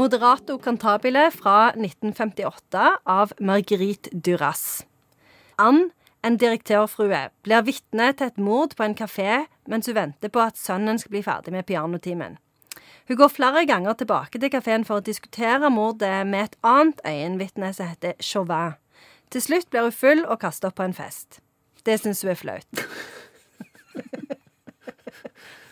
Moderato Cantabile fra 1958 av Marguerite Duras. Ann, en direktørfrue, blir vitne til et mord på en kafé mens hun venter på at sønnen skal bli ferdig med pianotimen. Hun går flere ganger tilbake til kafeen for å diskutere mordet med et annet øyenvitne som heter Chauvin. Til slutt blir hun full og kaster opp på en fest. Det syns hun er flaut.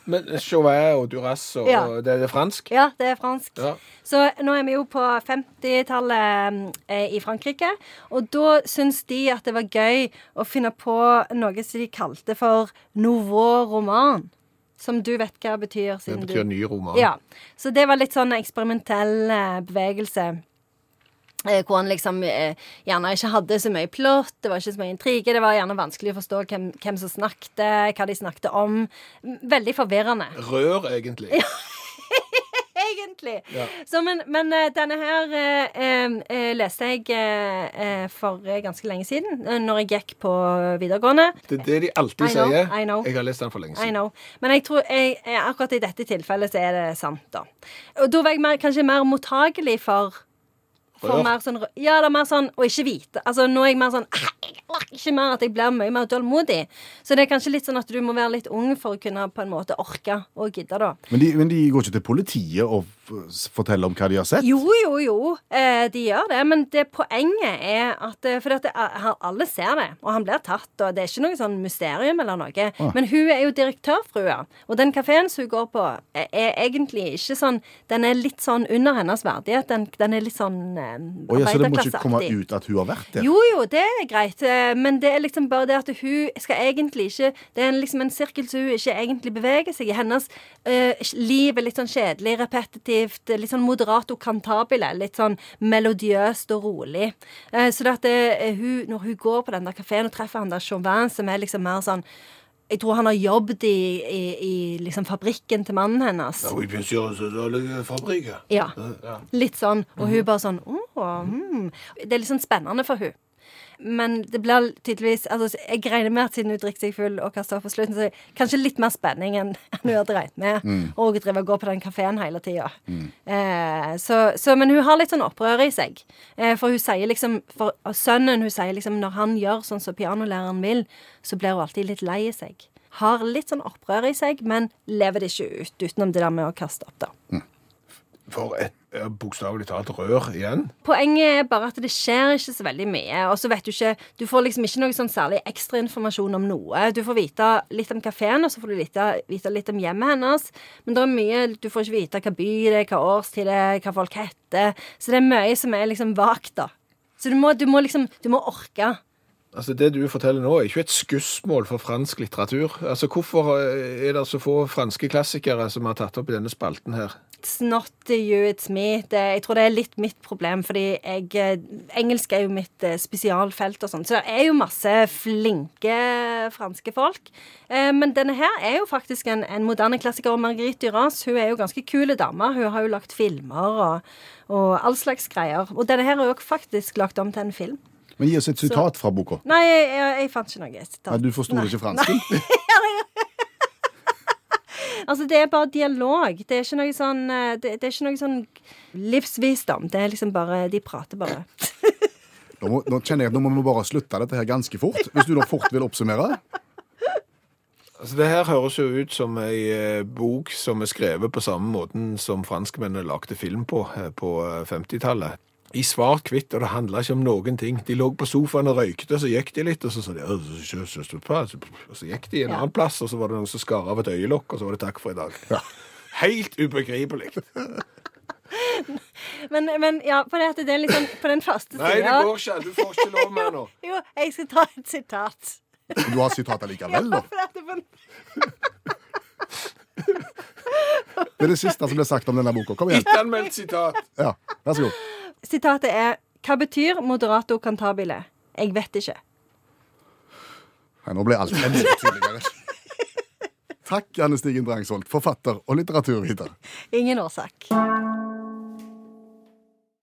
Men Chauvet og Duras og Ja. det er det fransk? Ja, det er fransk. Ja. Så nå er vi jo på 50-tallet eh, i Frankrike, og da syns de at det var gøy å finne på noe som de kalte for nouveau roman. Som du vet hva betyr. Det betyr du... ny roman. Ja. Så det var litt sånn eksperimentell eh, bevegelse. Eh, Hvor han liksom eh, gjerne ikke hadde så mye plott, det var ikke så mye intrige. Det var gjerne vanskelig å forstå hvem, hvem som snakket, hva de snakket om. Veldig forvirrende. Rør, egentlig. Egentlig. Ja. Så, men, men eh, denne her eh, eh, leste jeg eh, for ganske lenge siden, når jeg gikk på videregående. Det er det de alltid I know, sier. I know. Jeg har lest den for lenge I siden. know. Men jeg tror jeg, akkurat i dette tilfellet så er det sant, da. Og da var jeg mer, kanskje mer mottagelig for for mer sånn, ja, det er mer sånn å ikke vite. Altså, nå er jeg mer sånn «Ah, jeg orker ikke mer at jeg blir mye mer tålmodig. Så det er kanskje litt sånn at du må være litt ung for å kunne på en måte orke og gidde, da. Men de, men de går ikke til politiet og f forteller om hva de har sett? Jo, jo, jo. Eh, de gjør det. Men det poenget er at eh, For at det, alle ser det, og han blir tatt, og det er ikke noe sånn mysterium eller noe. Men hun er jo direktørfrua, og den kafeen som hun går på, er, er egentlig ikke sånn Den er litt sånn under hennes verdighet. Den, den er litt sånn eh, Å ja, så det må ikke komme ut at hun har vært der? Jo, jo, det er greit, eh, men det er liksom bare det at hun skal egentlig ikke Det er liksom en sirkel som hun ikke egentlig beveger seg i. Hennes eh, liv er litt sånn kjedelig, repetitivt, litt sånn moderato cantabile. Litt sånn melodiøst og rolig. Eh, så det at det, eh, hun, når hun går på den der kafeen og treffer han der Chauvin, som er liksom mer sånn jeg tror han har jobbet i, i, i liksom fabrikken til mannen hennes. Ja. Litt sånn. Og hun bare sånn Å, hmm. Det er litt sånn spennende for hun. Men det blir tydeligvis altså, Jeg regner med at siden hun drikker seg full og kaster opp på slutten, så kanskje litt mer spenning enn hun hadde regnet med. Og hun driver og går på den kafeen hele tida. Eh, så, så, men hun har litt sånn opprør i seg. Eh, for hun sier liksom For sønnen hun sier liksom når han gjør sånn som pianolæreren vil, så blir hun alltid litt lei seg. Har litt sånn opprør i seg, men lever det ikke ut utenom det der med å kaste opp, da. For et bokstavelig talt rør igjen. Poenget er bare at det skjer ikke så veldig mye. Og så vet du ikke Du får liksom ikke noe sånn særlig ekstrainformasjon om noe. Du får vite litt om kafeen, og så får du vite, vite litt om hjemmet hennes. Men det er mye Du får ikke vite hva by det er, hva årstid det er, hva folk heter. Så det er mye som er liksom vagt, da. Så du må, du må liksom Du må orke. Altså Det du forteller nå, er ikke et skussmål for fransk litteratur. Altså Hvorfor eh, er det så få franske klassikere som har tatt opp i denne spalten her? It's not you, it's me. Det, jeg tror det er litt mitt problem, fordi jeg, eh, engelsk er jo mitt eh, spesialfelt og sånn. Så det er jo masse flinke franske folk. Men denne her er jo faktisk en, en moderne klassiker. Og Marguerite Duras hun er jo ganske kul dame. Hun har jo lagt filmer og, og all slags greier. Og denne her er jo faktisk lagt om til en film. Men gi oss et sitat fra boka. Nei, jeg, jeg, jeg fant ikke noe sitat. Nei, du forsto ikke fransken? Altså, det er bare dialog. Det er ikke noe sånn eh, Det, det er ikke noe sånn livsvisdom. Det er liksom bare De prater bare. Nå, må, nå kjenner jeg at nå må vi bare slutte dette her ganske fort. Hvis du da fort vil oppsummere? Altså Det her høres jo ut som ei eh, bok som er skrevet på samme måten som franskmennene lagde film på eh, på eh, 50-tallet. I svart-hvitt, og det handla ikke om noen ting. De lå på sofaen og røykte, og så gikk de litt, og så sa de «Øh, je- je- je- je- Og så gikk de en annen plass, og så var det noen som skar av et øyelokk, og så var det takk for i dag. Helt ubegripelig. Men, men ja, på, det, at det er litt sånn, på den første Nei, det går ikke. Du får ikke lov mer nå. Jo, jeg skal ta et sitat. Du har sitatet likevel, da? For det Det er det siste som ble sagt om denne boka. Kom igjen. Ikke anmeldt sitat. Ja, Vær så god. Sitatet er Hva betyr moderato cantabile? Jeg vet ikke. Nei, nå ble alt enda tydeligere. Takk, Janne Stigen Drangsholt, forfatter og litteraturviter. Ingen årsak.